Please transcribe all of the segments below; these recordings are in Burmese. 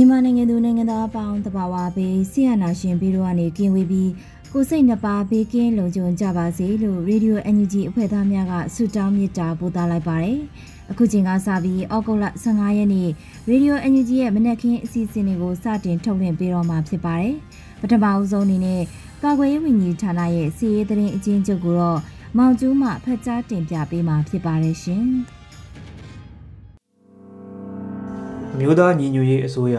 မြန်မာနိုင်ငံသူနိုင်ငံသားအပေါင်းတဘာဝဘေးဆီယနာရှင်ပြီးတော့ကနေကင်းဝေးပြီးကိုစိတ်နှပါဘေးကင်းလုံခြုံကြပါစေလို့ရေဒီယို NUG အဖွဲ့သားများကဆုတောင်းမေတ္တာပို့သလိုက်ပါတယ်။အခုချိန်ကစပြီးဩဂုတ်လ15ရက်နေ့ရေဒီယို NUG ရဲ့မနက်ခင်းအစီအစဉ်တွေကိုစတင်ထုတ်လွှင့်ပေးတော့မှာဖြစ်ပါတယ်။ပထမအဦးဆုံးအနေနဲ့ကာကွယ်ရေးဝန်ကြီးဌာနရဲ့စီရေးသတင်းအချင်းချုပ်ကိုတော့မောင်ကျူးမှဖတ်ကြားတင်ပြပေးမှာဖြစ်ပါတယ်ရှင်။ မျိုးသားညီညွတ်ရေးအစိုးရ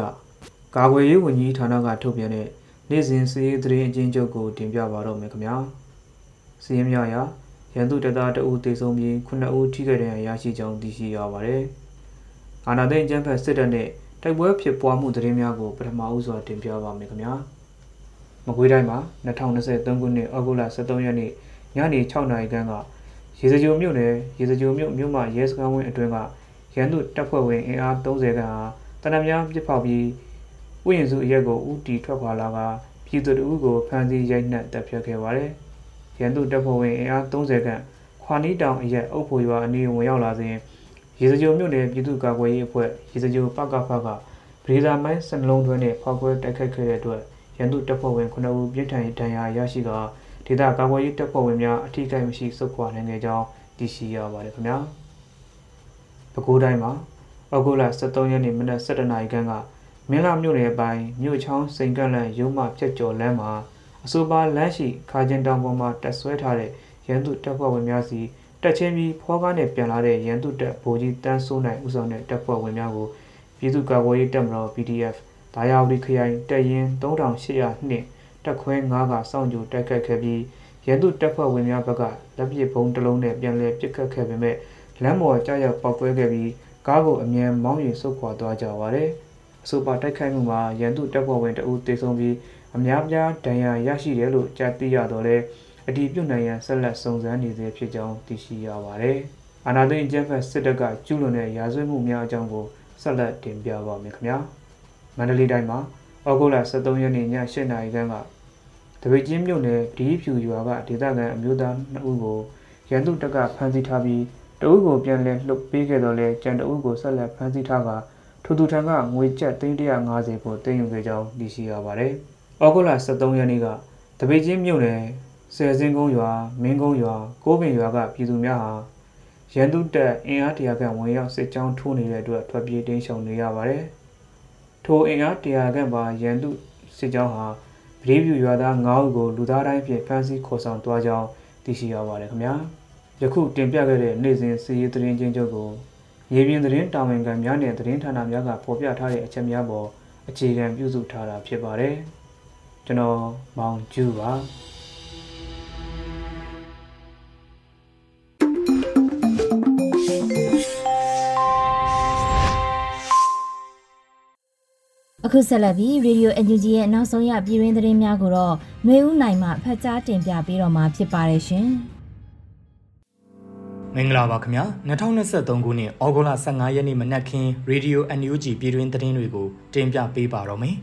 ကာကွယ်ရေးဝန်ကြီးဌာနကထုတ်ပြန်တဲ့နေ့စဉ်စည်ရေးသတင်းအကျဉ်းချုပ်ကိုတင်ပြပါတော့မယ်ခင်ဗျာစည်ရင်များရာရန်သူတပ်သားတအူးတေဆုံးပြီး9ဦးထိခိုက်ဒဏ်ရာရရှိကြောင်းသိရှိရပါတယ်အာနာသိန်းကျန်းဖက်စစ်တပ်နဲ့တိုက်ပွဲဖြစ်ပွားမှုသတင်းများကိုပထမဦးစွာတင်ပြပါမယ်ခင်ဗျာမကွေးတိုင်းမှာ2023ခုနှစ်ဩဂုတ်လ23ရက်နေ့ညနေ6နာရီခန့်ကရေစကြိုမြို့နယ်ရေစကြိုမြို့မြို့မှာရဲစခန်းဝင်းအတွင်းက ရန်သူတပ်ဖွဲ့ဝင်အင်အား30ခန့်ဟာတနက်များပြစ်ဖောက်ပြီးဥယျာဉ်စုအရက်ကိုဥတီထွက်ခွာလာကပြည်သူတို့ကိုဖမ်းဆီးရိုက်နှက်တပ်ဖြတ်ခဲ့ပါတယ်။ရန်သူတပ်ဖွဲ့ဝင်အင်အား30ခန့်ခွာနီးတောင်အရက်အုပ်ဖို့ရွာအနီးဝင်ရောက်လာစဉ်ရေစကြိုမြို့နယ်ပြည်သူ့ကာကွယ်ရေးအဖွဲ့ရေစကြိုပကဖကဗရေဒါမိုင်းစနလုံးတွင်းနဲ့ဖောက်ခွဲတိုက်ခိုက်ခဲ့တဲ့အတွက်ရန်သူတပ်ဖွဲ့ဝင်9ဦးပြစ်ထန်ဒဏ်ရာရရှိကဒေသကာကွယ်ရေးတပ်ဖွဲ့ဝင်များအထိကိမရှိစုခွာနိုင်ခဲ့ကြောင်းသိရှိရပါတယ်ခင်ဗျာ။ ပဲခူးတိုင်းမှာဩဂုတ်လ23ရက်နေ့မနက်7:00နာရီခန့်ကမင်းလာမြို့နယ်ပိုင်းမြို့ချောင်းစိန်ကန့်လန့်ရုံးမှဖြတ်ကျော်လမ်းမှာအဆိုပါလမ်းရှိခါကျင်တောင်ပေါ်မှာတက်ဆွဲထားတဲ့ရန်သူတပ်ဖွဲ့ဝင်များစီတက်ချင်းပြီးဖောကားနဲ့ပြန်လာတဲ့ရန်သူတပ်ဗိုလ်ကြီးတန်းစိုးနိုင်ဦးဆောင်တဲ့တပ်ဖွဲ့ဝင်များကိုပြည်သူ့ကာကွယ်ရေးတပ်မတော် PDF ဒါယာဝတီခရိုင်တပ်ရင်း3802တပ်ခွဲ9ကစောင့်ကြိုတိုက်ခတ်ခဲ့ပြီးရန်သူတပ်ဖွဲ့ဝင်များဘက်ကလက်ပစ်ဘုံတစ်လုံးနဲ့ပြန်လည်ပစ်ခတ်ခဲ့ပေမဲ့ လမ်းပေါ်ကြောက်ရောက်ပောက်ကွဲခဲ့ပြီးကားကိုအမြန်မောင်းရင်ဆုတ်ခွာသွားကြပါတယ်။အဆိုပါတိုက်ခိုက်မှုမှာရန်သူတပ်ဖွဲ့ဝင်တအုပ်တေဆုံးပြီးအများပြားဒဏ်ရာရရှိတယ်လို့ကြားသိရတော့လဲအဒီပြုတ်နိုင်ရန်ဆက်လက်စုံစမ်းနေသေးဖြစ်ကြောင်းသိရှိရပါတယ်။အာနာသိန်းကျန်းဖက်စစ်တပ်ကကျူးလွန်တဲ့ရာဇဝတ်မှုများအကြောင်းကိုဆက်လက်တင်ပြပါမယ်ခင်ဗျာ။မန္တလေးတိုင်းမှာဩဂုတ်လ23ရက်နေ့ည8:00နာရီခန့်ကတပိတ်ချင်းမြို့နယ်ဒီဖြူရွာကဒေသခံအမျိုးသား2ဦးကိုရန်သူတပ်ကဖမ်းဆီးထားပြီး တအုပ်ကိုပြန်လည်လှုပ်ပေးခဲ့တော့လဲကြံတအုပ်ကိုဆက်လက်ဖမ်းဆီးထားကထိုသူထံကငွေကျပ်350ကိုတင်ယူခဲ့ကြောင်းသိရှိရပါတယ်။ဩဂုတ်လ23ရက်နေ့ကတပိတ်ချင်းမြို့နယ်ဆယ်စင်းကုန်းရွာမင်းကုန်းရွာကိုးပင်ရွာကပြည်သူများဟာရန်သူတပ်အင်အားတရာခန့်ဝင်ရောက်စစ်ကြောင်းထိုးနေတဲ့အတွက်ထွက်ပြေးတိမ်းရှောင်နေရပါတယ်။ထိုအင်အားတရာခန့်ပါရန်သူစစ်ကြောင်းဟာဗြေးပြူရွာသား9ဦးကိုလူသားတိုင်းဖြင့်ဖမ်းဆီးခေါ်ဆောင်သွားကြောင်းသိရှိရပါတယ်ခင်ဗျာ။ ယခုတင်ပြခဲ့တဲ့နေ့စဉ်စီရေးသတင်းချင်းချုပ်ကိုရေပြင်သတင်းတာဝန်ခံများနဲ့သတင်းဌာနများကဖော်ပြထားတဲ့အချက်များပေါ်အခြေခံပြုစုထားတာဖြစ်ပါတယ်။ကျွန်တော်မောင်ကျူးပါအခုဆက်လက်ပြီး Radio NUG ရဲ့နောက်ဆုံးရပြည်တွင်းသတင်းများကိုတော့ຫນွေဦးနိုင်မှဖတ်ကြားတင်ပြပေးတော့မှာဖြစ်ပါတယ်ရှင်။ မင်္ဂလာပါခင်ဗျာ2023ခုနှစ်ဩဂုတ်လ15ရက်နေ့မနက်ခင်း Radio NUG ပြည်တွင်းသတင်းတွေကိုတင်ပြပေးပါတော့မယ်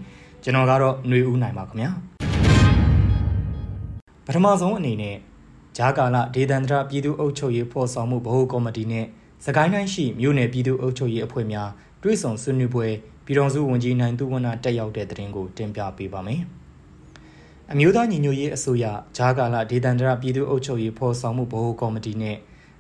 ကျွန်တော်ကတော့ຫນွေဦးနိုင်ပါခင်ဗျာပထမဆုံးအနေနဲ့ဂျာကာလဒေသန္တရပြည်သူ့အုပ်ချုပ်ရေးဖော်ဆောင်မှုဗဟိုကော်မတီနဲ့စကိုင်းတိုင်းရှိမြို့နယ်ပြည်သူ့အုပ်ချုပ်ရေးအဖွဲ့များတွဲဆောင်ဆွေးနွေးပွဲပြည်တော်စုဝန်ကြီးနိုင်သူဝနတက်ရောက်တဲ့သတင်းကိုတင်ပြပေးပါမယ်အမျိုးသားညီညွတ်ရေးအစိုးရဂျာကာလဒေသန္တရပြည်သူ့အုပ်ချုပ်ရေးဖော်ဆောင်မှုဗဟိုကော်မတီနဲ့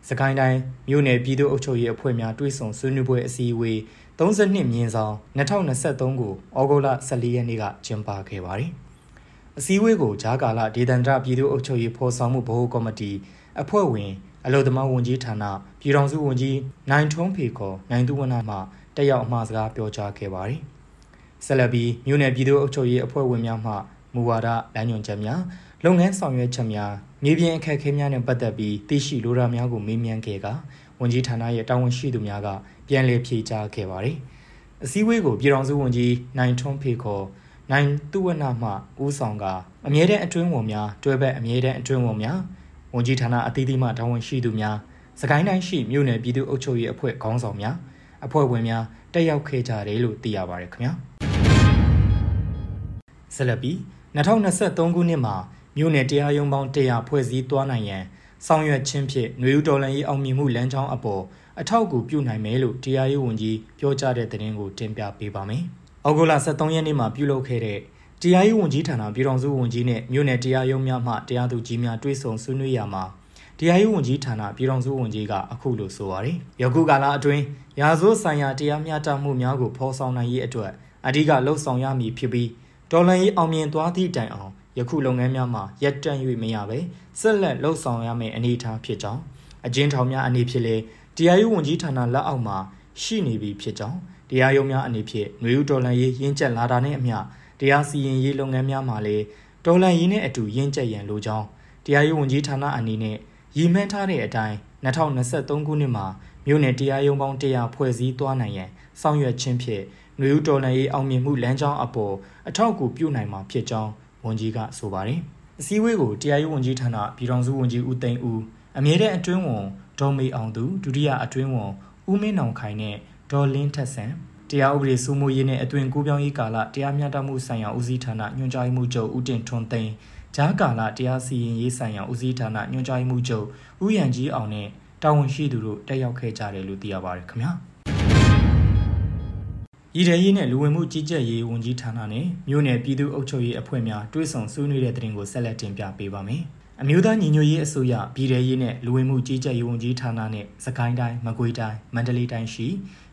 စစကိုင်းတိုင်းမြို့နယ်ပြည်သူ့အုပ်ချုပ်ရေးအဖွဲ့များတွဲဆုံဆွေးနွေးပွဲအစည်းအဝေး32မြင်းဆောင်2023ကိုဩဂုတ်လ14ရက်နေ့ကကျင်းပခဲ့ပါတယ်။အစည်းအဝေးကိုဂျာကာလာဒေသန္တရပြည်သူ့အုပ်ချုပ်ရေးဖော်ဆောင်မှုဗဟိုကော်မတီအဖွဲ့ဝင်အလို့သမားဝန်ကြီးဌာနပြည်ထောင်စုဝန်ကြီးနိုင်ထွန်းဖေခေါ်နိုင်သူဝနမှတက်ရောက်အမှာစကားပြောကြားခဲ့ပါတယ်။ဆက်လက်ပြီးမြို့နယ်ပြည်သူ့အုပ်ချုပ်ရေးအဖွဲ့ဝင်များမှမူဝါဒလမ်းညွှန်ချက်များ လုပ်ငန်းဆောင်ရွက်ချက်များမြေပြင်အခက်အခဲများနဲ့ပတ်သက်ပြီးသိရှိလိုတာများကိုမေးမြန်းခဲ့ကဝန်ကြီးဌာနရဲ့တာဝန်ရှိသူများကပြန်လည်ဖြေကြားခဲ့ပါတယ်။အစည်းအဝေးကိုပြည်ထောင်စုဝန်ကြီးနိုင်ထွန်းဖေခေါ်နိုင်သူဝနမှဦးဆောင်ကအမြဲတမ်းအတွင်းဝန်များတွဲဘက်အမြဲတမ်းအတွင်းဝန်များဝန်ကြီးဌာနအသီးသီးမှတာဝန်ရှိသူများစကိုင်းတိုင်းရှိမြို့နယ်ပြည်သူ့အုပ်ချုပ်ရေးအဖွဲ့ခေါင်းဆောင်များအဖွဲ့ဝင်များတက်ရောက်ခဲ့ကြတယ်လို့သိရပါတယ်ခင်ဗျာဆက်လက်ပြီး2023ခုနှစ်မှာ မြို့နယ်တရားရုံးပေါင်း100ဖွဲ့စည်းသွားနိုင်ရန်ဆောင်ရွက်ခြင်းဖြင့်ຫນွေဦးတော်လှန်ရေးအောင်မြင်မှုလမ်းကြောင်းအပေါ်အထောက်အကူပြုနိုင်မယ်လို့တရားရေးဝန်ကြီးပြောကြားတဲ့သတင်းကိုတင်ပြပေးပါမယ်။ဩဂုတ်လ23ရက်နေ့မှာပြုလုပ်ခဲ့တဲ့တရားရေးဝန်ကြီးဌာနပြည်ထောင်စုဝန်ကြီးနဲ့မြို့နယ်တရားရုံးများမှတရားသူကြီးများတွေ့ဆုံဆွေးနွေးရာမှာတရားရေးဝန်ကြီးဌာနပြည်ထောင်စုဝန်ကြီးကအခုလိုဆိုပါတယ်။ယခုကာလအတွင်းရာဇဝတ်ဆိုင်ရာတရားမျှတမှုများကိုဖော်ဆောင်နိုင်ရေးအတွက်အဓိကလှုံ့ဆော်ရမည်ဖြစ်ပြီးတော်လှန်ရေးအောင်မြင်သွားသည့်တိုင်အောင် ယခုလုပ်ငန်းများမှာရပ်တန့်၍မရပဲဆက်လက်လှုပ်ဆောင်ရမယ့်အနေအထားဖြစ်ကြောင်းအကျဉ်းထောင်များအနေဖြင့်လည်းတရားရေးဝန်ကြီးဌာနလက်အောက်မှာရှိနေပြီဖြစ်ကြောင်းတရားရုံးများအနေဖြင့်နွေဦးဒေါ်လန်ရေးရင်းချက်လာတာနဲ့အမျှတရားစီရင်ရေးလုပ်ငန်းများမှာလည်းဒေါ်လန်ရေးနဲ့အတူရင်းချက်ရန်လိုကြောင်းတရားရေးဝန်ကြီးဌာနအနေနဲ့ရည်မှန်းထားတဲ့အတိုင်း2023ခုနှစ်မှာမြို့နယ်တရားရုံးပေါင်း100ဖွဲ့စည်းသွားနိုင်ရန်ဆောင်ရွက်ခြင်းဖြင့်နွေဦးဒေါ်လန်ရေးအောင်မြင်မှုလမ်းကြောင်းအပေါ်အထောက်အကူပြုနိုင်မှာဖြစ်ကြောင်း ဝန်ကြီးကဆိုပါတယ်။အစည်းအဝေးကိုတရားရေးဝန်ကြီးဌာနပြည်ထောင်စုဝန်ကြီးဦးသိန်းဦးအမြဲတမ်းအတွင်းဝန်ဒေါ်မေအောင်သူဒုတိယအတွင်းဝန်ဦးမင်းနောင်ခိုင်နဲ့ဒေါ်လင်းထက်ဆန်တရားဥပဒေစိုးမိုးရေးနဲ့အသွင်ကူးပြောင်းရေးကာလတရားမျှတမှုဆိုင်ရာဦးစီးဌာနညွှန်ကြားမှုချုပ်ဦးတင်ထွန်းသိန်းဂျားကာလတရားစီရင်ရေးဆိုင်ရာဦးစီးဌာနညွှန်ကြားမှုချုပ်ဦးရန်ကြီးအောင်နဲ့တာဝန်ရှိသူတို့တက်ရောက်ခဲ့ကြတယ်လို့သိရပါတယ်ခင်ဗျာ ရည်ရည်ရေးနဲ့လူဝင်မှုကြီးကြပ်ရေးဝန်ကြီးဌာနနဲ့မြို့နယ်ပြည်သူ့အုပ်ချုပ်ရေးအဖွဲ့များတွဲဆောင်ဆွေးနွေးတဲ့တင်ကိုဆက်လက်တင်ပြပေးပါမယ်။အမျိုးသားညီညွတ်ရေးအစိုးရပြည်ထရေးနဲ့လူဝင်မှုကြီးကြပ်ရေးဝန်ကြီးဌာနနဲ့စကိုင်းတိုင်းမကွေးတိုင်းမန္တလေးတိုင်းရှိ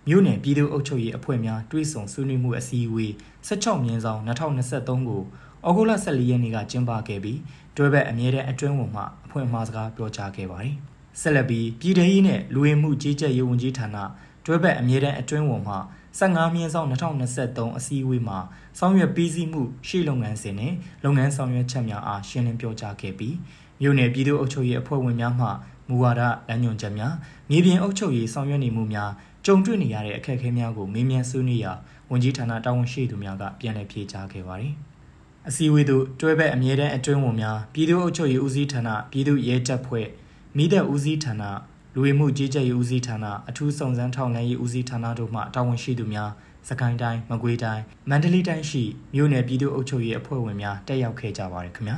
မြို့နယ်ပြည်သူ့အုပ်ချုပ်ရေးအဖွဲ့များတွဲဆောင်ဆွေးနွေးမှုအစည်းအဝေး16မြင်းဆောင်2023ကိုဩဂုတ်လ14ရက်နေ့ကကျင်းပခဲ့ပြီးတွဲဘက်အမြဲတမ်းအတွင်းဝန်မှအဖွဲ့မှစကားပြောကြားခဲ့ပါတယ်။ဆက်လက်ပြီးပြည်ထရေးနဲ့လူဝင်မှုကြီးကြပ်ရေးဝန်ကြီးဌာနတွဲဘက်အမြဲတမ်းအတွင်းဝန်မှ 15မြင်းဆောင်2023အစည်းအဝေးမှာဆောင်ရွက်ပြီးစီးမှုရှေ့လုပ်ငန်းစဉ်နဲ့လုပ်ငန်းဆောင်ရွက်ချက်များအားရှင်းလင်းပြောကြားခဲ့ပြီးမြို့နယ်ပြည်သူ့အုပ်ချုပ်ရေးအဖွဲ့ဝင်များမှမူဝါဒလမ်းညွှန်ချက်များမြေပြင်အုပ်ချုပ်ရေးဆောင်ရွက်နေမှုများကြုံတွေ့နေရတဲ့အခက်အခဲများကိုမေးမြန်းဆွေးနွေးရာဝန်ကြီးဌာနတာဝန်ရှိသူများကပြန်လည်ဖြေကြားခဲ့ပါတယ်။အစည်းအဝေးသို့တွဲဘက်အမြဲတမ်းအတွင်းဝန်များပြည်သူ့အုပ်ချုပ်ရေးဦးစီးဌာနပြည်သူ့ရဲတပ်ဖွဲ့မိသက်ဦးစီးဌာန လူဝင်မှုကြီးကြပ်ရေးဦးစီးဌာနအထူးစုံစမ်းထောက်လှမ်းရေးဦးစီးဌာနတို့မှတာဝန်ရှိသူများစကိုင်းတိုင်းမကွေးတိုင်းမန္တလေးတိုင်းရှိမြို့နယ်ပြည်သူ့အုပ်ချုပ်ရေးအဖွဲ့ဝင်များတက်ရောက်ခဲ့ကြပါတယ်ခင်ဗျာ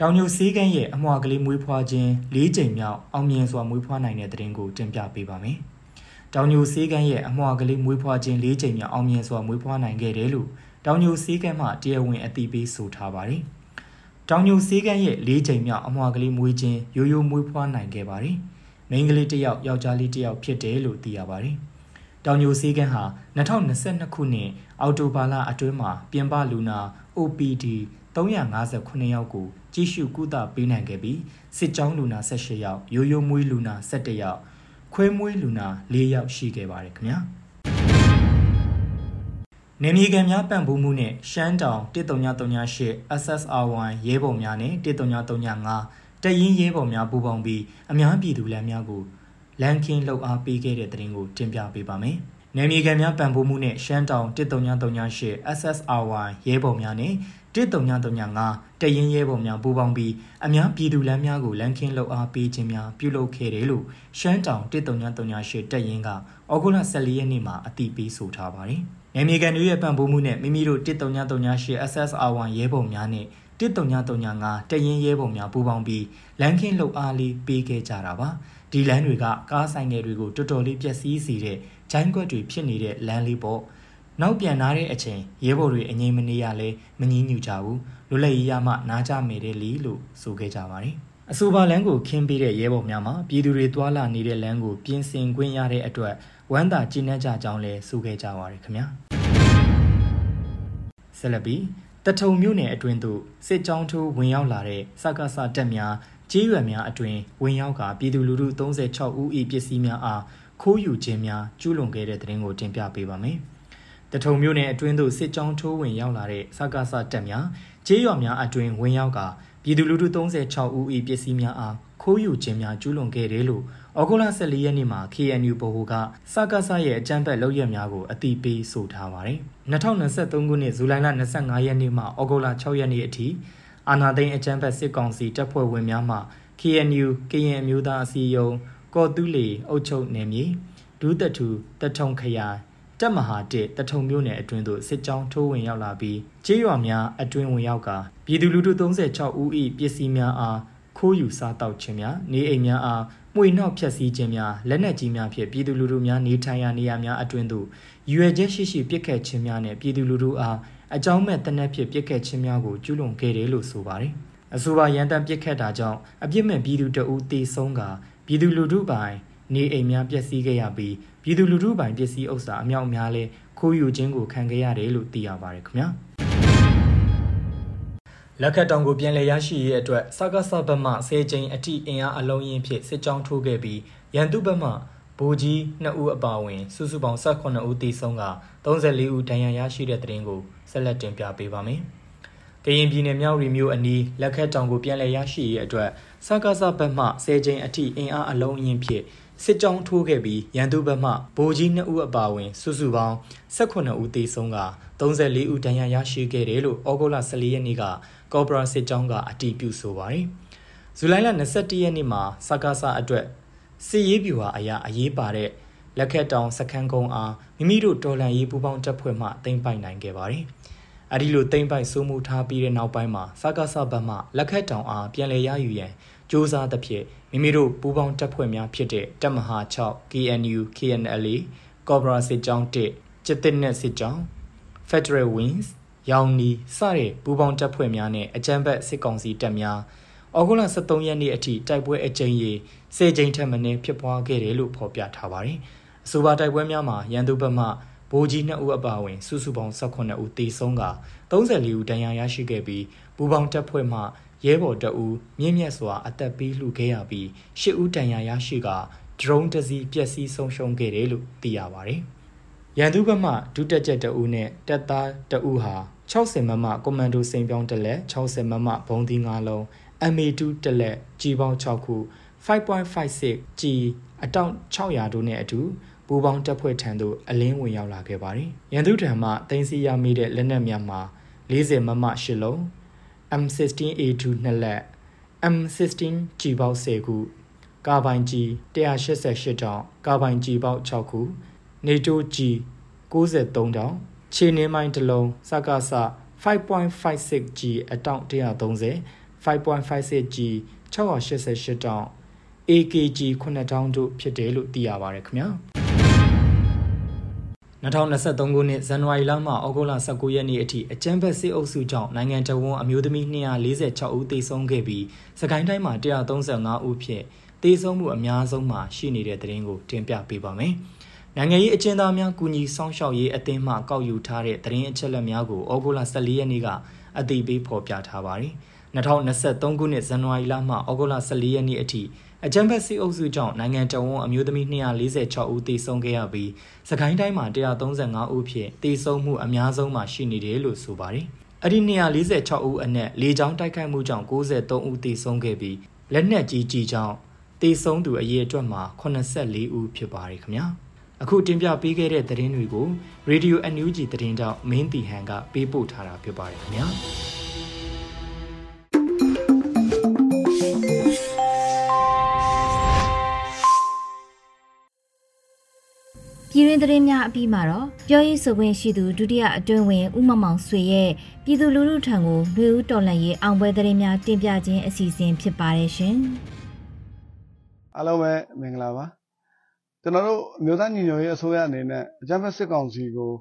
တောင်ညိုစေးကန်းရဲ့အမွှာကလေးမွေးဖွားခြင်း၄ကြိမ်မြောက်အောင်မြင်စွာမွေးဖွားနိုင်တဲ့တဲ့တင်ကိုတင်ပြပေးပါမယ်။တောင်ညိုစေးကန်းရဲ့အမွှာကလေးမွေးဖွားခြင်း၄ကြိမ်မြောက်အောင်မြင်စွာမွေးဖွားနိုင်ခဲ့တယ်လို့တောင်ညိုစေးကန်းမှတရားဝင်အသိပေးဆိုထားပါတယ်။ တောင်ညိုစေးကန်းရဲ့၄ကြိမ်မြောက်အမွှာကလေးမွေးခြင်းရိုးရိုးမွေးဖွားနိုင်ခဲ့ပါတယ်။မိန်းကလေးတစ်ယောက်ယောက်ျားလေးတစ်ယောက်ဖြစ်တယ်လို့သိရပါတယ်။တောင်ညိုစေးကန်းဟာ2022ခုနှစ်အောက်တိုဘာလအတွင်းမှာပြင်ပလူနာ OPD 359ယောက်ကိုကြည့်ရှုကုသပေးနိုင်ခဲ့ပြီးစစ်ကြောင်းလူနာ18ယောက်ရိုးရိုးမွေးလူနာ17ယောက်ခွဲမွေးလူနာ4ယောက်ရှိခဲ့ပါတယ်ခင်ဗျာ နေမြေကန်များပံ့ပိုးမှုနဲ့ရှမ်းတောင်1338 SSR1 ရဲဘော်များနဲ့1335တရင်ရဲဘော်များပူးပေါင်းပြီးအများပြည်သူလမ်းများကိုလမ်းခင်းလှုပ်အားပေးခဲ့တဲ့တဲ့ရင်ကိုတင်ပြပေးပါမယ်။နယ်မြေကန်များပံ့ပိုးမှုနဲ့ရှမ်းတောင်1338 SSR1 ရဲဘော်များနဲ့1335တရင်ရဲဘော်များပူးပေါင်းပြီးအများပြည်သူလမ်းများကိုလမ်းခင်းလှုပ်အားပေးခြင်းများပြုလုပ်ခဲ့တယ်လို့ရှမ်းတောင်1338တရင်ကဩဂုတ်လ14ရက်နေ့မှာအသိပေးဆိုထားပါတယ်။ နယ်မြေကန်တွေရဲ့ပံ့ပိုးမှုနဲ့မိမိတို့1338 SSR1 ရဲဘော်များနဲ့1335တရင်ရဲဘော်များပူးပေါင်းပြီးလမ်းခင်းလှုပ်အားလေးပေးခဲ့ကြတာပါ။ဒီလမ်းတွေကကားဆိုင်ငယ်တွေကိုတော်တော်လေးပျက်စီးစေတဲ့ဂျိုင်းကွက်တွေဖြစ်နေတဲ့လမ်းလေးပေါ့။နောက်ပြန်လာတဲ့အချိန်ရဲဘော်တွေအငြိမ်မနေရလဲမငြင်းညူကြဘူးလွတ်လပ်ရေးရမှနားကြမယ်တဲ့လီလို့ဆိုခဲ့ကြပါတယ်အဆိုပါလမ်းကိုခင်းပေးတဲ့ရဲဘော်များမှာပြည်သူတွေသွာလာနေတဲ့လမ်းကိုပြင်ဆင်ခွင့်ရတဲ့အတွက် ဝမ်းသာကြည်နပ်ကြကြောင်းလည်းဆိုခဲ့ကြပါရခင်ဗျာဆက်လက်ပြီးတထုံမြို့နယ်အတွင်းသို့စစ်ကြောင်းထိုးဝင်ရောက်လာတဲ့စကားစတက်များကြေးရွယ်များအတွင်ဝင်ရောက်ကပြည်သူလူထု36ဦး၏ပစ္စည်းများအားခိုးယူခြင်းများကျူးလွန်ခဲ့တဲ့တဲ့တင်ကိုတင်ပြပေးပါမယ်။ တထုံမြို့နယ်အတွင်းသို့စစ်ကြောင်းထိုးဝင်ရောက်လာတဲ့စကားစတက်များကြေးရွယ်များအတွင်ဝင်ရောက်ကပြည်သူလူထု36ဦး၏ပစ္စည်းများအားခိုးယူခြင်းများကျူးလွန်ခဲ့တယ်လို့ဩဂုတ်လ14ရက်နေ့မှာ KNU ဗဟိုကစကားစရဲ့အကြမ်းဖက်လုပ်ရများကိုအတိပေးဆိုထားပါတယ်။2023ခုနှစ်ဇူလိုင်လ25ရက်နေ့မှဩဂုတ်လ6ရက်နေ့အထိအာနာသိန်းအကြမ်းဖက်စစ်ကောင်စီတပ်ဖွဲ့ဝင်များမှ KNU ကရင်အမျိုးသားအစည်းအရုံးကော်တူးလီအုပ်ချုပ်နယ်မြေဒူးတထူတထုံခရိုင် တပ်မဟာတစ်တထုံမြို့နယ်အတွင်းသို့စစ်ကြောင်းထိုးဝင်ရောက်လာပြီးကြေးရွာများအတွင်းဝင်ရောက်ကပြည်သူလူထု36ဦး၏ပစ္စည်းများအားခိုးယူစားတောက်ခြင်းများနေအိမ်များအားမှွေနှောက်ဖျက်ဆီးခြင်းများလက်နက်ကြီးများဖြင့်ပြည်သူလူထုများနေထိုင်ရာနေရာများအတွင်းသို့ရွယ်ချက်ရှိရှိပစ်ခတ်ခြင်းများနဲ့ပြည်သူလူထုအားအကြောင်းမဲ့တနက်ဖြစ်ပစ်ခတ်ခြင်းများကိုကျူးလွန်ခဲ့တယ်လို့ဆိုပါတယ်။အဆိုပါရန်တမ်းပစ်ခတ်တာကြောင့်အပြစ်မဲ့ပြည်သူတအူးတေဆုံးကပြည်သူလူထုပိုင် နေအိမ်များပျက်စီးခဲ့ရပြီးပြည်သူလူထုပိုင်ပစ္စည်းဥစ္စာအမြောက်များလဲခိုးယူခြင်းကိုခံခဲ့ရတယ်လို့သိရပါတယ်ခင်ဗျာလက်ခတ်တောင်ကိုပြန်လည်ရရှိရေးအတွက်စကားစဘက်မှဆယ်ကျင်းအထိအင်အားအလုံးရင်းဖြင့်စစ်ကြောင်းထိုးခဲ့ပြီးရန်သူဘက်မှဗိုလ်ကြီး2ဦးအပါအဝင် စုစုပေါင်း18ဦးသေဆုံးက34ဦးဒဏ်ရာရရှိတဲ့တဲ့တင်ကိုဆက်လက်တင်ပြပေးပါမယ်။ကရင်ပြည်နယ်မြောက်ရီမြို့အနီးလက်ခတ်တောင်ကိုပြန်လည်ရရှိရေးအတွက်စကားစဘက်မှဆယ်ကျင်းအထိအင်အားအလုံးရင်းဖြင့် စစ်ကြောင်းထိုးခဲ့ပြီးရန်သူဘက်မှဗိုလ်ကြီး2ဦးအပါအဝင်စုစုပေါင်း18ဦးသေဆုံးက34ဦးဒဏ်ရာရရှိခဲ့တယ်လို့ဩဂုတ်လ14ရက်နေ့ကကော့ဘရာစစ်ကြောင်းကအတည်ပြုဆိုပါတယ်။ဇူလိုင်လ22ရက်နေ့မှာစကားစအတွက်စစ်ရေးဗျူဟာအရာအရေးပါတဲ့လက်ခက်တောင်စခန်းကုန်းအားမိမိတို့တော်လန်ရေးပူးပေါင်းတပ်ဖွဲ့မှတင်ပိုက်နိုင်ခဲ့ပါတယ်။ အဲဒီလိုတင်ပိုက်စိုးမှုထားပြီးတဲ့နောက်ပိုင်းမှာစကားစဘက်မှလက်ခက်တောင်အားပြန်လည်ရယူရန်စ조사သဖြင့်မိမိတို့ပူးပေါင်းတပ်ဖွဲ့များဖြစ်တဲ့တပ်မဟာ6 KNU KNLA ကော့ဘရာစစ်ကြောင်း1စစ်တစ်နက်စစ်ကြောင်း Federal Wings ရောင်နီစတဲ့ပူးပေါင်းတပ်ဖွဲ့များနဲ့အကြမ်းဖက်စစ်ကောင်စီတပ်များဩဂုတ်လ23ရက်နေ့အထိတိုက်ပွဲအကြိမ်ရေ10ကြိမ်ထက်မနည်းဖြစ်ပွားခဲ့တယ်လို့ဖော်ပြထားပါတယ်။အဆိုပါတိုက်ပွဲများမှာရန်သူဘက်မှ ဗိုလ်ကြီး2ဦးအပါအဝင်စုစုပေါင်း18ဦးသေဆုံးက34ဦးဒဏ်ရာရရှိခဲ့ပြီးပူးပေါင်းတပ်ဖွဲ့မှရဲဘော်တအူမြင့်မြတ်စွာအသက်ပေးလှူခဲ့ရပြီးရှစ်ဦးတန်ရာရရှိကဒရုန်းတစီပျက်စီးဆုံးရှုံးခဲ့တယ်လို့သိရပါတယ်။ရန်သူဘက်မှဒုတက်ချက်တအူနဲ့တက်သားတအူဟာ60မမကွန်မန်ဒိုစိန်ပြောင်းတက်လက်60မမဘုံသီး9လုံး MA2 တက်လက်ကြီးပေါင်း6ခု5.56 G အတောင့်600တို့နဲ့အတူ ပူပေါင်းတပ်ဖွဲ့ထံသို့အလင်းဝင်ရောက်လာခဲ့ပါတယ်။ရန်သူထံမှတင်စီရမိတဲ့လက်နက်များမှာ40မမ8လုံး M16A2 နှစ်လက် M16 G ပေါက်10ခုကာဘိုင် G 188တောင်ကာဘိုင် G ပေါက်6ခု NATO G 93တောင်ခြေနှင်းမိုင်းတစ်လုံးစကားစ 5.56G အတောင့်130 5.56G 688တောင် AKG 9တောင်တို့ဖြစ်တယ်လို့သိရပါတယ်ခင်ဗျာ 2023ခုနှစ်ဇန်နဝါရီလမှဩဂုတ်လ19ရက်နေ့အထိအကြမ်းဖက်စစ်အုပ်စုကြောင့်နိုင်ငံတော်ဝန်အမျိုးသမီး246ဦးသေဆုံးခဲ့ပြီးစကိုင်းတိုင်းမှာ135ဦးဖြင့်သေဆုံးမှုအများဆုံးမှာရှိနေတဲ့တဲ့ရင်ကိုတင်ပြပေးပါမယ်။နိုင်ငံရေးအကျဉ်းသားများကူညီဆောင်ရှောက်ရေးအသင်းမှကောက်ယူထားတဲ့သတင်းအချက်အလက်များကိုဩဂုတ်လ14ရက်နေ့ကအသိပေးဖော်ပြထားပါတယ်။2023ခုနှစ်ဇန်နဝါရီလမှဩဂုတ်လ14ရက်နေ့အထိ အကြံဖက်စစ်အုပ်စုကြောင့်နိုင်ငံတော်ဝန်အမျိုးသမီး246ဦးသေဆုံးခဲ့ရပြီးစကိုင်းတိုင်းမှာ135ဦးဖြင့်သေဆုံးမှုအများဆုံးမှာရှိနေတယ်လို့ဆိုပါတယ်။အဲ့ဒီ246ဦးအနက်လေကြောင်းတိုက်ခိုက်မှုကြောင့်93ဦးသေဆုံးခဲ့ပြီးလက်နက်ကြီးကြီးကြောင့်သေဆုံးသူအရေအတွက်မှာ84ဦးဖြစ်ပါတယ်ခင်ဗျာ။အခုတင်ပြပေးခဲ့တဲ့သတင်းတွေကို Radio NUG သတင်းတောက်မင်းတီဟန်ကပေးပို့ထားတာဖြစ်ပါတယ်ခင်ဗျာ။ ပြည်တွင်းသတင်းများအပြီးမှာတော့ပြောရေးဆိုခွင့်ရှိသူဒုတိယအတွင်းဝင်ဦးမမောင်ဆွေရဲ့ပြည်သူလူထုထံကိုလူဦးတော်လှန်ရေးအောင်ပွဲသတင်းများတင်ပြခြင်းအစီအစဉ်ဖြစ်ပါတယ်ရှင်။အားလုံးပဲမင်္ဂလာပါ။ကျွန်တော်တို့မြို့သားညီညွတ်ရေးအစိုးရအနေနဲ့အကြမ်းဖက်စစ်ကောင်စီကို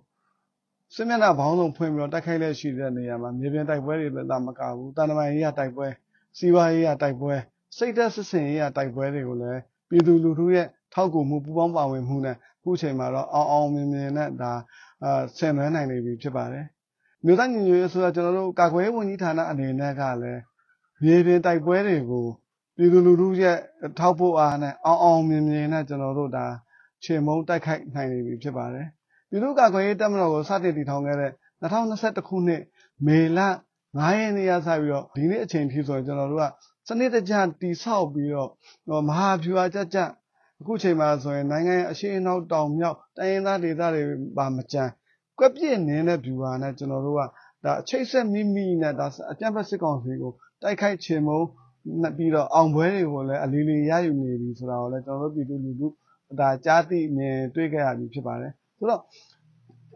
စစ်မျက်နှာဘောင်းဆုံးဖွင့်ပြီးတော့တိုက်ခိုက်လက်ရှိတဲ့နေရာမှာမြေပြင်တိုက်ပွဲတွေလည်းမကဘူး။တန်တမာရေးရတိုက်ပွဲစီးပွားရေးရတိုက်ပွဲစိတ်သက်စစ်စင်ရေးရတိုက်ပွဲတွေကိုလည်းပြည်သူလူထုရဲ့ထောက်ကူမှုပူးပေါင်းပါဝင်မှုနဲ့အ ခုချိန်မှာတော့အောင်အောင်မြင်မြင်နဲ့ဒါအာဆင်နွှဲနိုင်နေပြီဖြစ်ပါတယ်မြို့သားညီညွတ်ရေးဆိုတော့ကျွန်တော်တို့ကာကွယ်ရေးဝန်ကြီးဌာနအနေနဲ့ကလည်းမြေပြင်တိုက်ပွဲတွေကိုပြည်သူလူထုရဲ့ထောက်ဖို့အားနဲ့အောင်အောင်မြင်မြင်နဲ့ကျွန်တော်တို့ဒါခြေမုံတိုက်ခိုက်နိုင်နေပြီဖြစ်ပါတယ်ပြည်သူ့ကာကွယ်ရေးတပ်မတော်ကိုစတင်တည်ထောင်ခဲ့တဲ့2021ခုနှစ်မေလ9ရက်နေ့ရစပြီးတော့ဒီနေ့အချိန်ထိဆိုရင်ကျွန်တော်တို့ကစနစ်တကျတိဆောက်ပြီးတော့မဟာဗျူဟာကြကြ အခုချိန်မှာဆိုရင်နိုင်ငံရဲ့အရှိအနောက်တောင်မြောက်တိုင်းရင်းသားဒေသတွေပါမကြမ်းကွက်ပြည့်နေတဲ့ဗျူဟာနဲ့ကျွန်တော်တို့ကဒါအချိတ်ဆက်မိမိနဲ့ဒါအကြံဖက်စစ်ကောင်စီကိုတိုက်ခိုက်ချင်မုန်းပြီးတော့အောင်ပွဲတွေကိုလည်းအလီလီရယူနေပြီဆိုတာကိုလည်းကျွန်တော်တို့ပြည်သူလူထုဒါကြားသိမြင်တွေ့ခဲ့ရပြီဖြစ်ပါတယ်ဆိုတော့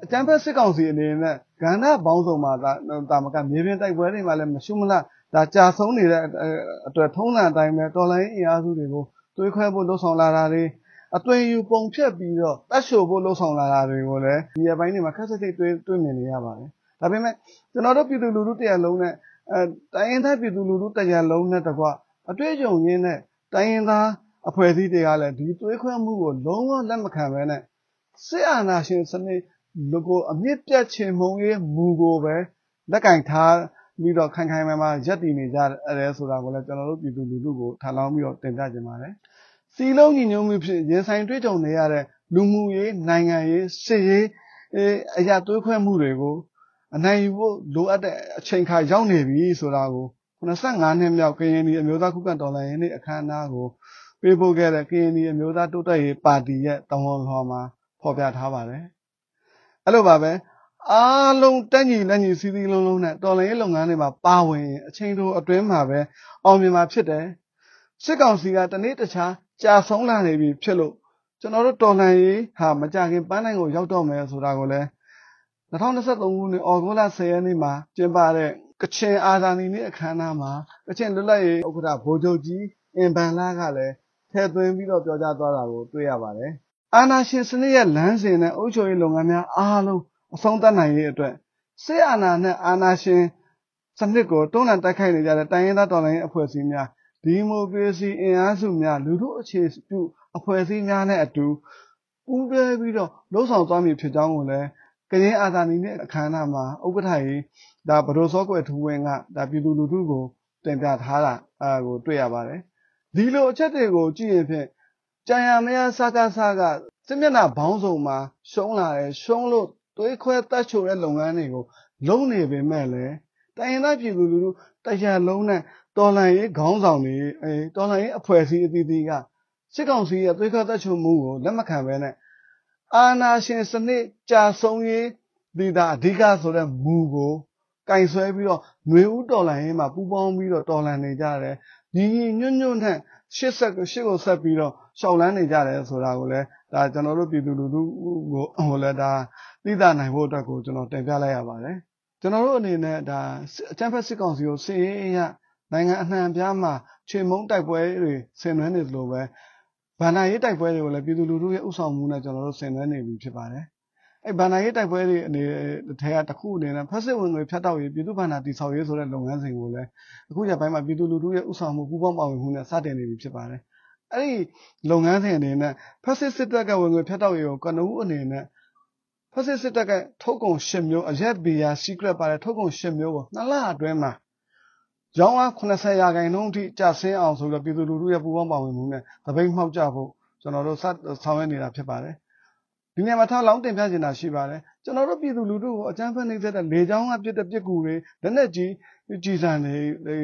အကြံဖက်စစ်ကောင်စီအနေနဲ့ကဏ္ဍပေါင်းစုံမှာဒါတာမကမြေပြင်တိုက်ပွဲတွေမှာလည်းမရှုမလားဒါကြာဆုံးနေတဲ့အတွက်ထုံးစံအတိုင်းပဲတော်လိုင်းအင်အားစုတွေကို တွေးခွဲဖို့လှုံ့ဆော်လာတာတွေအသွင်ယူပုံဖြတ်ပြီးတော့တတ်ရှို့ဖို့လှုံ့ဆော်လာတာတွေကိုလည်းဒီအပိုင်းတွေမှာခက်ဆက်စိတ်တွေးတွေးမြင်နေရပါတယ်ဒါပေမဲ့ကျွန်တော်တို့ပြည်သူလူထုတရားလုံးနဲ့အဲတိုင်းရင်းသားပြည်သူလူထုတရားလုံးနဲ့တကွအတွေ့အကြုံရင်းနဲ့တိုင်းရင်းသားအဖွဲ့အစည်းတွေကလည်းဒီတွေးခွဲမှုကိုလုံးဝလက်မခံဘဲနဲ့စစ်အာဏာရှင်စနစ်လူကိုအမြင့်ပြတ်ချင်မုံရေးမူကိုပဲလက်ကင်ထားပြီးတော့ခိုင်ခိုင်မာမာရက်တည်နေကြတယ်ဆိုတာကိုလည်းကျွန်တော်တို့ပြည်သူလူထုကိုထပ်လောင်းပြီးတော့တင်ပြကြပါတယ်။ စီလုံးညီညွတ်မှုဖြစ်ရင်ဆိုင်တွေ့ကြုံနေရတဲ့လူမှုရေးနိုင်ငံရေးစစ်ရေးအရာတွေးခွဲမှုတွေကိုအနိုင်ယူဖို့လိုအပ်တဲ့အချိန်ခါရောက်နေပြီဆိုတာကို85နှစ်မြောက်ကရင်ပြည်အမျိုးသားခုခံတော်လှန်ရေးနေ့အခမ်းအနားကိုပေးပို့ခဲ့တဲ့ကရင်ပြည်အမျိုးသားတိုးတက်ရေးပါတီရဲ့တဝန်ဟော်မှာဖော်ပြထားပါတယ်။အဲ့လိုပါပဲအားလုံးတက်ညီလက်ညီစီးစီးလုံးလုံးနဲ့တော်လှန်ရေးလုပ်ငန်းတွေမှာပါဝင်အချိန်တိုအတွင်းမှာပဲအောင်မြင်မှာဖြစ်တယ်။စစ်ကောင်စီကတနေ့တခြား ကြာဆုံးလာနေပြီဖြစ်လို့ကျွန်တော်တို့တော်လှန်ရေးဟာမကြခင်ပန်းနိုင်ကိုရောက်တော့မယ်ဆိုတာကိုလည်း2023ခုနှစ်ဩဂုတ်လ10ရက်နေ့မှာကျင်းပတဲ့ကချင်အာဇာနည်နေ့အခမ်းအနားမှာကချင်လွတ်လပ်ရေးဥက္ကဋ္ဌဗိုလ်ချုပ်ကြီးအင်ဘန်လာကလည်းထည့်သွင်းပြီးတော့ပြောကြားသွားတာကိုတွေ့ရပါတယ်။အာဏာရှင်စနစ်ရဲ့လမ်းစဉ်နဲ့အုပ်ချုပ်ရေးလုပ်ငန်းများအားလုံးအဆုံးသတ်နိုင်ရေးအတွက်စစ်အာဏာနဲ့အာဏာရှင်စနစ်ကိုတွန်းလှန်တိုက်ခိုက်နေကြတဲ့တိုင်းရင်းသားတော်လှန်ရေးအဖွဲ့အစည်းများ ဒီမိုကရေစီအင်အားစုများလူထုအခြေပြုအဖွဲ့အစည်းများနဲ့အတူပူးတွဲပြီးတော့လှုပ်ဆောင်သွားမည်ဖြစ်ကြောင်းကိုလည်းကရင်အာဇာနည်နဲ့အခမ်းအနားမှာဥက္ကဋ္ဌကြီးဒါဗဒိုစောကွယ်ထူးဝင်းကဒါပြည်သူလူထုကိုတင်ပြထားတာအဲကိုတွေ့ရပါတယ်ဒီလိုအချက်တွေကိုကြည့်ရင်ဖြင့်ကြံရမရစကားစကားစစ်မျက်နှာဘောင်းဆောင်မှာရှုံးလာတယ်ရှုံးလို့သွေးခွဲတတ်ချိုတဲ့လုပ်ငန်းတွေကိုလုံးနေပေမဲ့လည်းတိုင်းရင်းသားပြည်သူလူထုတရားလုံးနဲ့ တော်လှန်ရေးခေါင်းဆောင်တွေအဲတော်လှန်ရေးအဖွဲ့အစည်းအသီးသီးကစစ်ကောင်စီရဲ့သွေးခွဲတတ်ချိုမှုကိုလက်မခံဘဲနဲ့အာနာရှင်စနစ်ကြာဆုံးရေးဒီတာအဓိကဆိုတဲ့မူကိုကင်ဆွဲပြီးတော့ຫນွေဦးတော်လှန်ရေးမှာပူးပေါင်းပြီးတော့တော်လှန်နေကြတယ်ညီညီညွတ်ညွတ်နဲ့ရှစ်ဆက်ရှစ်ကိုဆက်ပြီးတော့ရှောက်လန်းနေကြတယ်ဆိုတာကိုလည်းဒါကျွန်တော်တို့ပြည်သူလူထုကိုဟိုလည်းဒါသိသာနိုင်ဖို့အတွက်ကိုကျွန်တော်တင်ပြလိုက်ရပါတယ်ကျွန်တော်တို့အနေနဲ့ဒါအချမ်းဖက်စစ်ကောင်စီကိုစည်ရေးအရ နိုင်ငံအနှံ့ပြားမှာခြေမုံတိုက်ပွဲတွေဆင်နွှဲနေသလိုပဲဗန္ဒာရေးတိုက်ပွဲတွေကိုလည်းပြည်သူလူထုရဲ့ဥဆောင်မှုနဲ့ကျွန်တော်တို့ဆင်နွှဲနေပြီဖြစ်ပါတယ်အဲဗန္ဒာရေးတိုက်ပွဲတွေအနေထဲကတစ်ခုအနေနဲ့ဖက်စစ်ဝင်ငွေဖြတ်တောက်ရေးပြည်သူ့ဗန္ဒာတည်ဆောက်ရေးဆိုတဲ့လုပ်ငန်းစဉ်ကိုလည်းအခုရပိုင်းမှာပြည်သူလူထုရဲ့ဥဆောင်မှုပူးပေါင်းပါဝင်မှုနဲ့စတင်နေပြီဖြစ်ပါတယ်အဲ့ဒီလုပ်ငန်းစဉ်အနေနဲ့ဖက်စစ်စစ်တပ်ကဝင်ငွေဖြတ်တောက်ရေးကိုကနဦးအနေနဲ့ဖက်စစ်စစ်တပ်ကထုတ်ကုန်၈မျိုးအရက်ဘီယာ secret ပါတဲ့ထုတ်ကုန်၈မျိုးကိုနှစ်လအတွင်းမှာ ရောင်းအား80ရာခိုင်နှုန်းအထိကျဆင်းအောင်ဆိုပြီးပြည်သူလူထုရဲ့ပူးပေါင်းပါဝင်မှုနဲ့တပိတ်မှောက်ကြဖို့ကျွန်တော်တို့စဆောင်ရွက်နေတာဖြစ်ပါတယ်ဒီနေရာမှာထားလောင်းတင်ပြချင်တာရှိပါတယ်ကျွန်တော်တို့ပြည်သူလူထုကိုအကြမ်းဖက်နှိပ်စက်တဲ့လေကြောင်းကပြစ်တဲ့ပြစ်ကူတွေလက်နက်ကြီးကြည်စံတွေ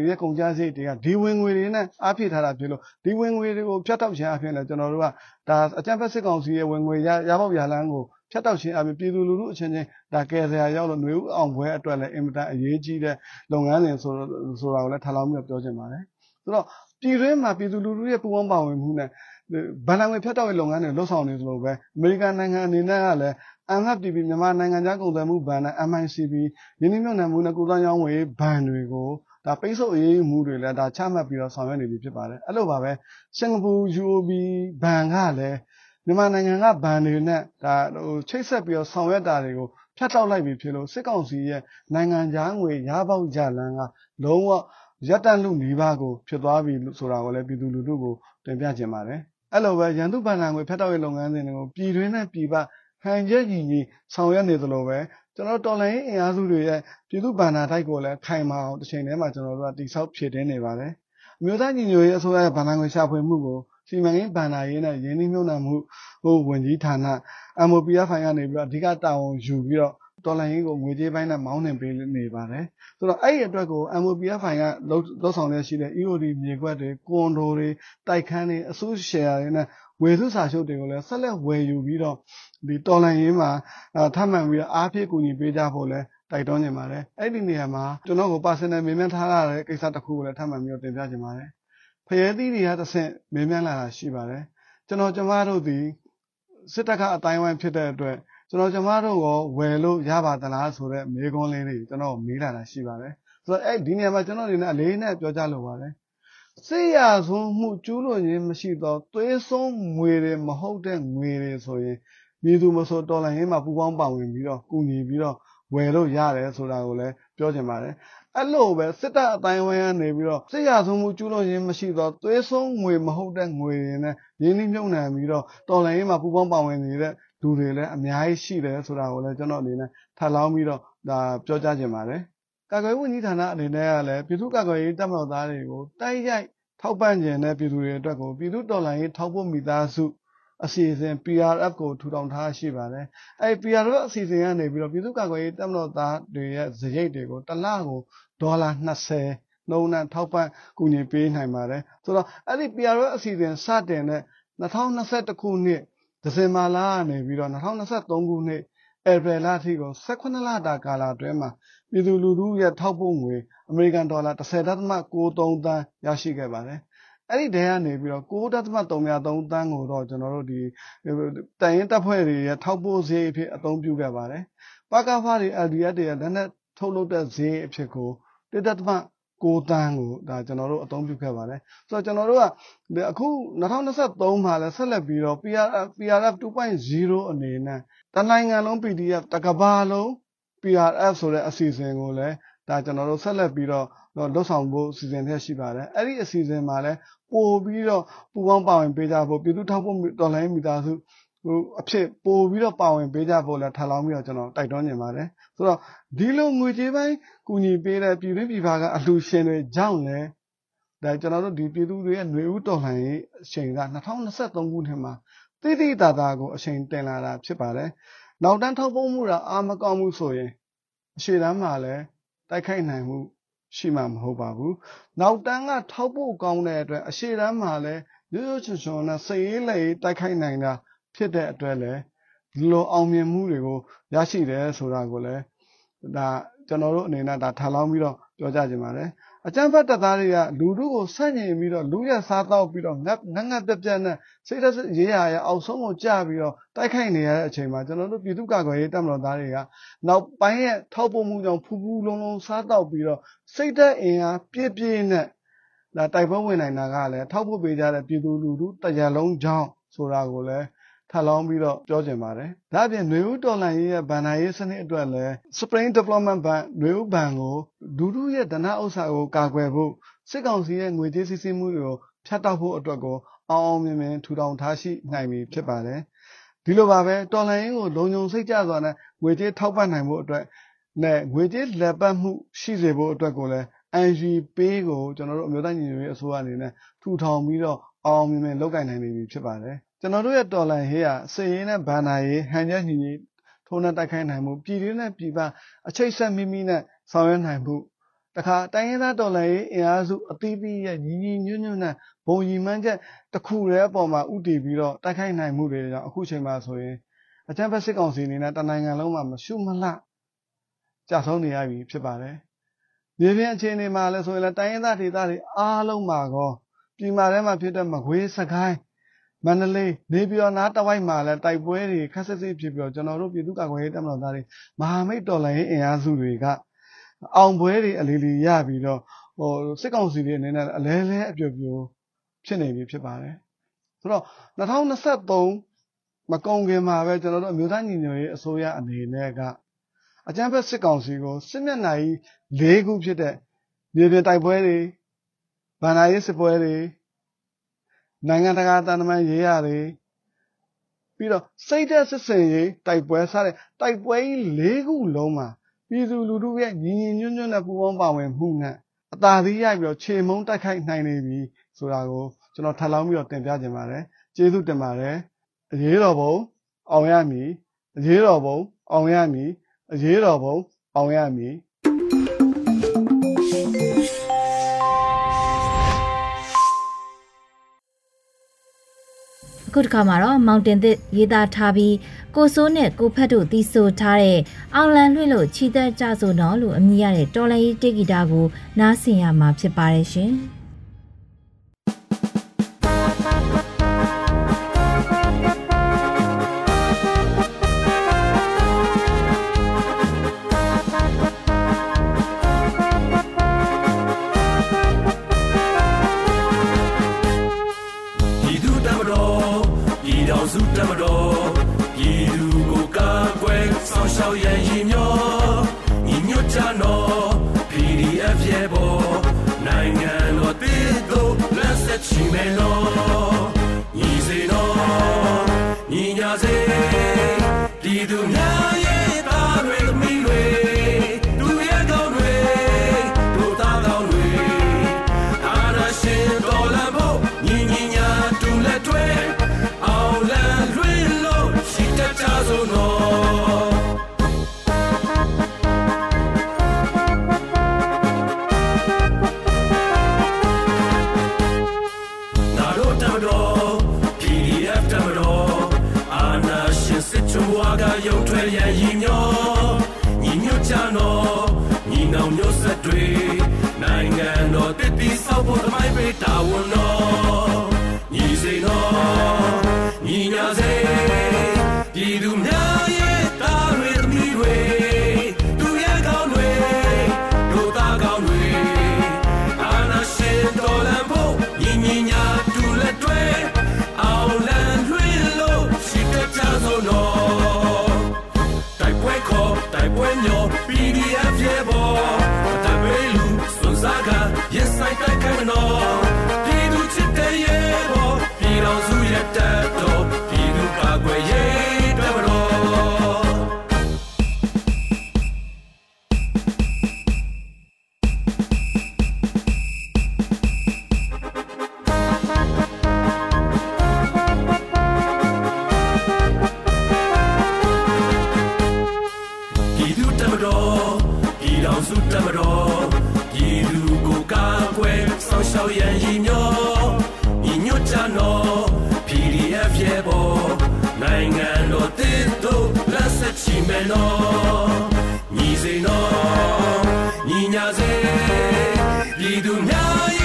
ရဲ့ကုန်ကြမ်းစိတ်တွေကဒီဝင်ငွေတွေနဲ့အားဖြည့်ထားတာဖြစ်လို့ဒီဝင်ငွေတွေကိုဖျက်တောက်ခြင်းအပြင်လည်းကျွန်တော်တို့ကဒါအကြမ်းဖက်စစ်ကောင်စီရဲ့ဝင်ငွေရရပေါက်ရလန်းကို ဖျက်တောက်ခြင်းအပြင်ပြည်သူလူထုအချင်းချင်းဒါကယ်ဆရာရောက်လို့ຫນွေဦးအောင်ပွဲအတွက်လည်းအင်မတန်အရေးကြီးတဲ့လုပ်ငန်းစဉ်ဆိုဆိုတာကိုလည်းထားလောင်းပြီးပြောချင်ပါတယ်ဆိုတော့ပြည်တွင်းမှာပြည်သူလူထုရဲ့ပူးပေါင်းပါဝင်မှုနဲ့ဗန်လာငွေဖြတ်တောက်ရေးလုပ်ငန်းတွေလှုပ်ဆောင်နေသလိုပဲအမေရိကန်နိုင်ငံအနေနဲ့ကလည်း MFTB မြန်မာနိုင်ငံခြားကုန်သွယ်မှုဘဏ်နဲ့ MICB ရင်းနှီးမြှုပ်နှံမှုနဲ့ကုသရေးဝယ်ဘဏ်တွေကိုဒါပိတ်ဆို့အရေးယူမှုတွေလည်းဒါချမှတ်ပြီးတော့ဆောင်ရွက်နေပြီဖြစ်ပါတယ်အဲ့လိုပါပဲစင်ကာပူ UOB ဘဏ်ကလည်း မြန်မာနိုင်ငံကဘဏ်တွေနဲ့ဒါဟိုချိတ်ဆက်ပြီးတော့ဆောင်ရွက်တာတွေကိုဖြတ်တောက်လိုက်ပြီဖြစ်လို့စစ်ကောင်စီရဲ့နိုင်ငံခြားငွေရပေါက်ကြလန်းကလုံးဝရပ်တန့်လူနီးပါးကိုဖြစ်သွားပြီဆိုတာကိုလည်းပြည်သူလူထုကိုတင်ပြခြင်းပါတယ်အဲ့လိုပဲရန်သူဗန္ဒာငွေဖက်တောက်ရေးလုပ်ငန်းစဉ်တွေကိုပြည်တွင်းနဲ့ပြည်ပဟန်ချက်ညီညီဆောင်ရွက်နေသလိုပဲကျွန်တော်တော်လိုင်းအင်အားစုတွေရဲ့ပြည်သူဗန္ဒာတိုက်ကိုလည်းခိုင်မာအောင်တစ်ချိန်တည်းမှာကျွန်တော်တို့ကတိဆောက်ဖြည့်တင်းနေပါတယ်အမျိုးသားညီညွတ်ရေးအစိုးရရဲ့ဗန္ဒာငွေရှာဖွေမှုကို စီမံကိန်းဗန္ဒာရေးနဲ့ရင်းနှီးမြှုပ်နှံမှုဟိုဝန်ကြီးဌာန MOPF ဖိုင်ကနေပြီးတော့အဓိကတာဝန်ယူပြီးတော့တော်လိုင်းရေးကိုငွေကြေးပိုင်းနဲ့မောင်းနှင်ပေးနေပါတယ်ဆိုတော့အဲ့ဒီအတွက်ကို MOPF ဖိုင်ကလှုပ်ဆောင်ရရှိတဲ့ EOD မြေကွက်တွေကွန်ဒိုတွေတိုက်ခန်းတွေအစုရှယ်ယာတွေနဲ့ဝယ်စုစာချုပ်တွေကိုလည်းဆက်လက်ဝယ်ယူပြီးတော့ဒီတော်လိုင်းရေးမှာထပ်မံပြီးတော့အားဖြည့်ကူညီပေးကြဖို့လည်းတိုက်တွန်းနေပါတယ်အဲ့ဒီနေရာမှာကျွန်တော်ကို personal မေးမြန်းထားရတဲ့ကိစ္စတစ်ခုကိုလည်းထပ်မံပြီးတော့တင်ပြချင်ပါတယ် ဖရဲသီးတွေကတစ်ဆင့်မေးမြန်းလာတာရှိပါတယ်ကျွန်တော်ကျမတို့ဒီစစ်တပ်ကအတိုင်းဝိုင်းဖြစ်တဲ့အတွက်ကျွန်တော်ကျမတို့ရောဝယ်လို့ရပါသလားဆိုတဲ့မေးခွန်းလေးတွေကျွန်တော်မေးလာတာရှိပါတယ်ဆိုတော့အဲ့ဒီနေရာမှာကျွန်တော်အနေနဲ့အလေးနဲ့ပြောကြလိုပါတယ်စေရဆုံးမှုကျူးလွန်ခြင်းမရှိသောသွေးဆုံးငွေတွေမဟုတ်တဲ့ငွေတွေဆိုရင်မြေသူမဆိုတော်လိုင်းရေးမှာပူပေါင်းပါဝင်ပြီးတော့ကူညီပြီးတော့ဝယ်လို့ရတယ်ဆိုတာကိုလည်းပြောချင်ပါတယ် အဲ့လိုပဲစစ်တပ်အတိုင်းဝိုင်းကနေပြီးတော့စစ်ရဆုံးမှုကျူးလွန်ခြင်းမရှိသောသွေးဆုံးငွေမဟုတ်တဲ့ငွေတွေနဲ့ရင်းနှီးမြှုပ်နှံပြီးတော့တော်လိုင်းရေးမှာပူပေါင်းပါဝင်နေတဲ့လူတွေလည်းအများကြီးရှိတယ်ဆိုတာကိုလည်းကျွန်တော်အနေနဲ့ထပ်လောင်းပြီးတော့ဒါပြောကြားချင်ပါတယ်ကာကွယ်ဝန်ကြီးဌာနအနေနဲ့ကလည်းပြည်သူ့ကာကွယ်ရေးတပ်မတော်သားတွေကိုတိုက်ရိုက်ထောက်ပံ့ခြင်းနဲ့ပြည်သူတွေအတွက်ကိုပြည်သူတော်လှန်ရေးထောက်ပို့မိသားစု အစီအစဉ် PRF ကိုထူထောင်ထားရှိပါတယ်။အဲဒီ PRF အစီအစဉ်ကနေပြီးတော့ပြည်သူ့ကာကွယ်ရေးတပ်မတော်သားတွေရဲ့ဇရိတ်တွေကိုတစ်လကိုဒေါ်လာ20နှုန်းနဲ့ထောက်ပံ့ကူညီပေးနိုင်ပါတယ်။ဆိုတော့အဲ့ဒီ PRF အစီအစဉ်စတင်တဲ့2021ခုနှစ်ဒီဇင်ဘာလကနေပြီးတော့2023ခုနှစ်ဧပြီလအထိကို18လတာကာလအတွင်းမှာပြည်သူလူထုရဲ့ထောက်ပို့ငွေအမေရိကန်ဒေါ်လာ10.93သန်းရရှိခဲ့ပါတယ်။ အဲ့ဒီတဲကနေပြီးတော့9.33သန်းကိုတော့ကျွန်တော်တို့ဒီတိုင်ရင်တပ်ဖွဲ့တွေရဲ့ထောက်ပို့ဈေးအဖြစ်အသုံးပြုခဲ့ပါတယ်။ပကဖားတွေ LDF တွေရဲ့လက်နက်ထုတ်လုပ်တဲ့ဈေးအဖြစ်ကို1.9တန်းကိုဒါကျွန်တော်တို့အသုံးပြုခဲ့ပါတယ်ဆိုတော့ကျွန်တော်တို့ကအခု2023မှာလည်းဆက်လက်ပြီးတော့ PRF PRF 2.0အနေနဲ့တနိုင်ငံလုံး PDF တကဘာလုံး PRF ဆိုတဲ့အစီအစဉ်ကိုလည်းဒါကျွန်တော်တို့ဆက်လက်ပြီးတော့ လှုပ်ဆောင်ဖို့စီစဉ်ထက်ရှိပါတယ်အဲ့ဒီအစီအစဉ်မှာလည်းပို့ပြီးတော့ပူပေါင်းပါဝင်ပေးကြဖို့ပြည်သူထောက်ဖို့တော်လိုင်းမိသားစုဟိုအဖြစ်ပို့ပြီးတော့ပါဝင်ပေးကြဖို့လည်းထပ်လောင်းပြီးတော့ကျွန်တော်တိုက်တွန်းနေပါတယ်ဆိုတော့ဒီလိုငွေကြေးပိုင်းကူညီပေးတဲ့ပြည်တွင်းပြည်ပကအလှူရှင်တွေကြောင့်လည်းဒါကျွန်တော်တို့ဒီပြည်သူတွေရဲ့ຫນွေဥတော်လှန်ရေးအချိန်က2023ခုနှစ်မှာတိတိတသာကိုအချိန်တင်လာတာဖြစ်ပါတယ်နောက်တန်းထောက်ပို့မှုတာအာမကောင်းမှုဆိုရင်အရှိတမ်းမှာလည်းတိုက်ခိုက်နိုင်မှု ရှိမှာမဟုတ်ပါဘူးနောက်တန်းကထောက်ပို့ကောင်းတဲ့အတွက်အရှိတမ်းမှာလည်းရိုးရိုးချွန်ချွန်နဲ့စိတ်ရေးလက်ရေးတိုက်ခိုက်နိုင်တာဖြစ်တဲ့အတွက်လည်းဒီလိုအောင်မြင်မှုတွေကိုရရှိတယ်ဆိုတာကိုလည်းဒါကျွန်တော်တို့အနေနဲ့ဒါထားလောင်းပြီးတော့ပြောကြခြင်းပါတယ် အကျံဖတ်တပ်သားတွေကလူတို့ကိုဆန့်ကျင်ပြီးတော့လူရစားတော့ပြီးတော့ငတ်ငတ်ငတ်ပြက်ပြက်နဲ့စိတ်သက်ရေးရရအောက်ဆုံးကိုကြာပြီးတော့တိုက်ခိုက်နေရတဲ့အချိန်မှာကျွန်တော်တို့ပြည်သူ့ကာကွယ်ရေးတပ်မတော်သားတွေကနောက်ပိုင်းရဲ့ထောက်ပို့မှုကြောင့်ဖူးဖူးလုံးလုံးစားတော့ပြီးတော့စိတ်သက်အင်အားပြည့်ပြည့်နဲ့ဒါတိုက်ပွဲဝင်နိုင်တာကလည်းထောက်ပို့ပေးကြတဲ့ပြည်သူလူထုတရားလုံးကြောင်းဆိုတာကိုလည်း ထပ်လောင်းပြီးတော့ပြောကျင်ပါတယ်။ဒါ့အပြင်နှွေဦးတော်လှန်ရေးရဲ့ဗန်နာရေးစနစ်အတွက်လည်း Spring Development Bank နှွေဦးဘဏ်ကိုဒူဒူရဲ့ဒဏ္ဍဥစ္စာကိုကာကွယ်ဖို့စစ်ကောင်စီရဲ့ငွေကြေးစီးဆင်းမှုတွေကိုဖြတ်တောက်ဖို့အတွက်ကိုအောင်အောင်မြင်မြင်ထူထောင်ထားရှိနိုင်ပြီဖြစ်ပါတယ်။ဒီလိုပါပဲတော်လှန်ရေးကိုလုံခြုံစိတ်ကြစွာနဲ့ငွေကြေးထောက်ပံ့နိုင်ဖို့အတွက်နဲ့ငွေကြေးလက်ပတ်မှုရှိစေဖို့အတွက်ကိုလည်း NGP ကိုကျွန်တော်တို့အမျိုးသားညီညွတ်ရေးအစိုးရအနေနဲ့ထူထောင်ပြီးတော့အောင်မြင်မြင်လုပ်ကိုင်နိုင်နေပြီဖြစ်ပါတယ် ကျွန်တော်တို့ရဲ့တော်လှန်ရေးဟာစည်ရင်းနဲ့ဗန္နာရေးဟန်ချက်ညီညီထုံးနှံတိုက်ခိုက်နိုင်မှုပြည်တွင်းနဲ့ပြည်ပအချိတ်ဆက်မိမိနဲ့ဆောင်ရွက်နိုင်မှုတခါတိုင်းရင်းသားတော်လှန်ရေးအင်အားစုအသီးသီးရဲ့ညီညီညွတ်ညွတ်နဲ့ဘုံရီမှန်းချက်တစ်ခုတည်းအပေါ်မှာဥတည်ပြီးတော့တိုက်ခိုက်နိုင်မှုတွေကြောင့်အခုချိန်မှာဆိုရင်အကြမ်းဖက်စစ်ကောင်စီအနေနဲ့တနိုင်ငံလုံးမှာမရှုမလှကြာဆုံးနေရပြီဖြစ်ပါတယ်။မြေပြင်အခြေအနေမှာလည်းဆိုရင်လည်းတိုင်းရင်းသားဒေသတွေအားလုံးမှာကောပြည်မာထဲမှာဖြစ်တဲ့မကွေးစကိုင်း မန္တလေးနေပြည်တော်နားတဝိုက်မှာလည်းတိုက်ပွဲတွေခက်ဆစ်စစ်ဖြစ်ပြီးတော့ကျွန်တော်တို့ပြည်သူ့ကာကွယ်ရေးတပ်မတော်သားတွေမဟာမိတ်တော်လှန်ရေးအင်အားစုတွေကအောင်ပွဲတွေအလီလီရပြီးတော့ဟိုစစ်ကောင်စီတွေအနေနဲ့အလဲလဲအပြိုပြိုဖြစ်နေပြီဖြစ်ပါတယ်ဆိုတော့2023မကုန်ခင်မှာပဲကျွန်တော်တို့အမျိုးသားညီညွတ်ရေးအစိုးရအနေနဲ့ကအကြမ်းဖက်စစ်ကောင်စီကိုစစ်မျက်နှာကြီး၄ခုဖြစ်တဲ့မြေပြင်တိုက်ပွဲတွေဗန္ဒာရေးစစ်ပွဲတွေ နိုင်ငံတကာတန်တမန်ရေးရတွေပြီးတော့စိတ်သက်စစ်စင်ရေးတိုက်ပွဲစတဲ့တိုက်ပွဲကြီး၄ခုလုံးမှာပြည်သူလူထုရဲ့ညီညီညွတ်ညွတ်နဲ့ပူးပေါင်းပါဝင်မှုနဲ့အသာသီးရိုက်ပြီးတော့ခြေမုံတိုက်ခိုက်နိုင်နေပြီဆိုတာကိုကျွန်တော်ထပ်လောင်းပြီးတော့တင်ပြခြင်းပါတယ်ကျေးဇူးတင်ပါတယ်အရေးတော်ပုံအောင်ရမည်အရေးတော်ပုံအောင်ရမည်အရေးတော်ပုံအောင်ရမည် ခုတစ်ခါမှာတော့မောင်တင်သစ်ရေးသားထားပြီးကိုစိုးနဲ့ကိုဖတ်တို့တီးဆိုထားတဲ့အောင်လန်လွှင့်လို့ချီတက်ကြဆိုတော့လို့အမည်ရတဲ့တော်လိုင်းရေးတေဂီတာကိုနားဆင်ရမှာဖြစ်ပါတယ်ရှင်။ စေပြည်သူ နိုင်ငံတော်တည်တည်ဆောက်ဖို့တမိုင်းပေးတာဝန်တော် စေပြည်သူများ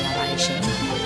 ။အ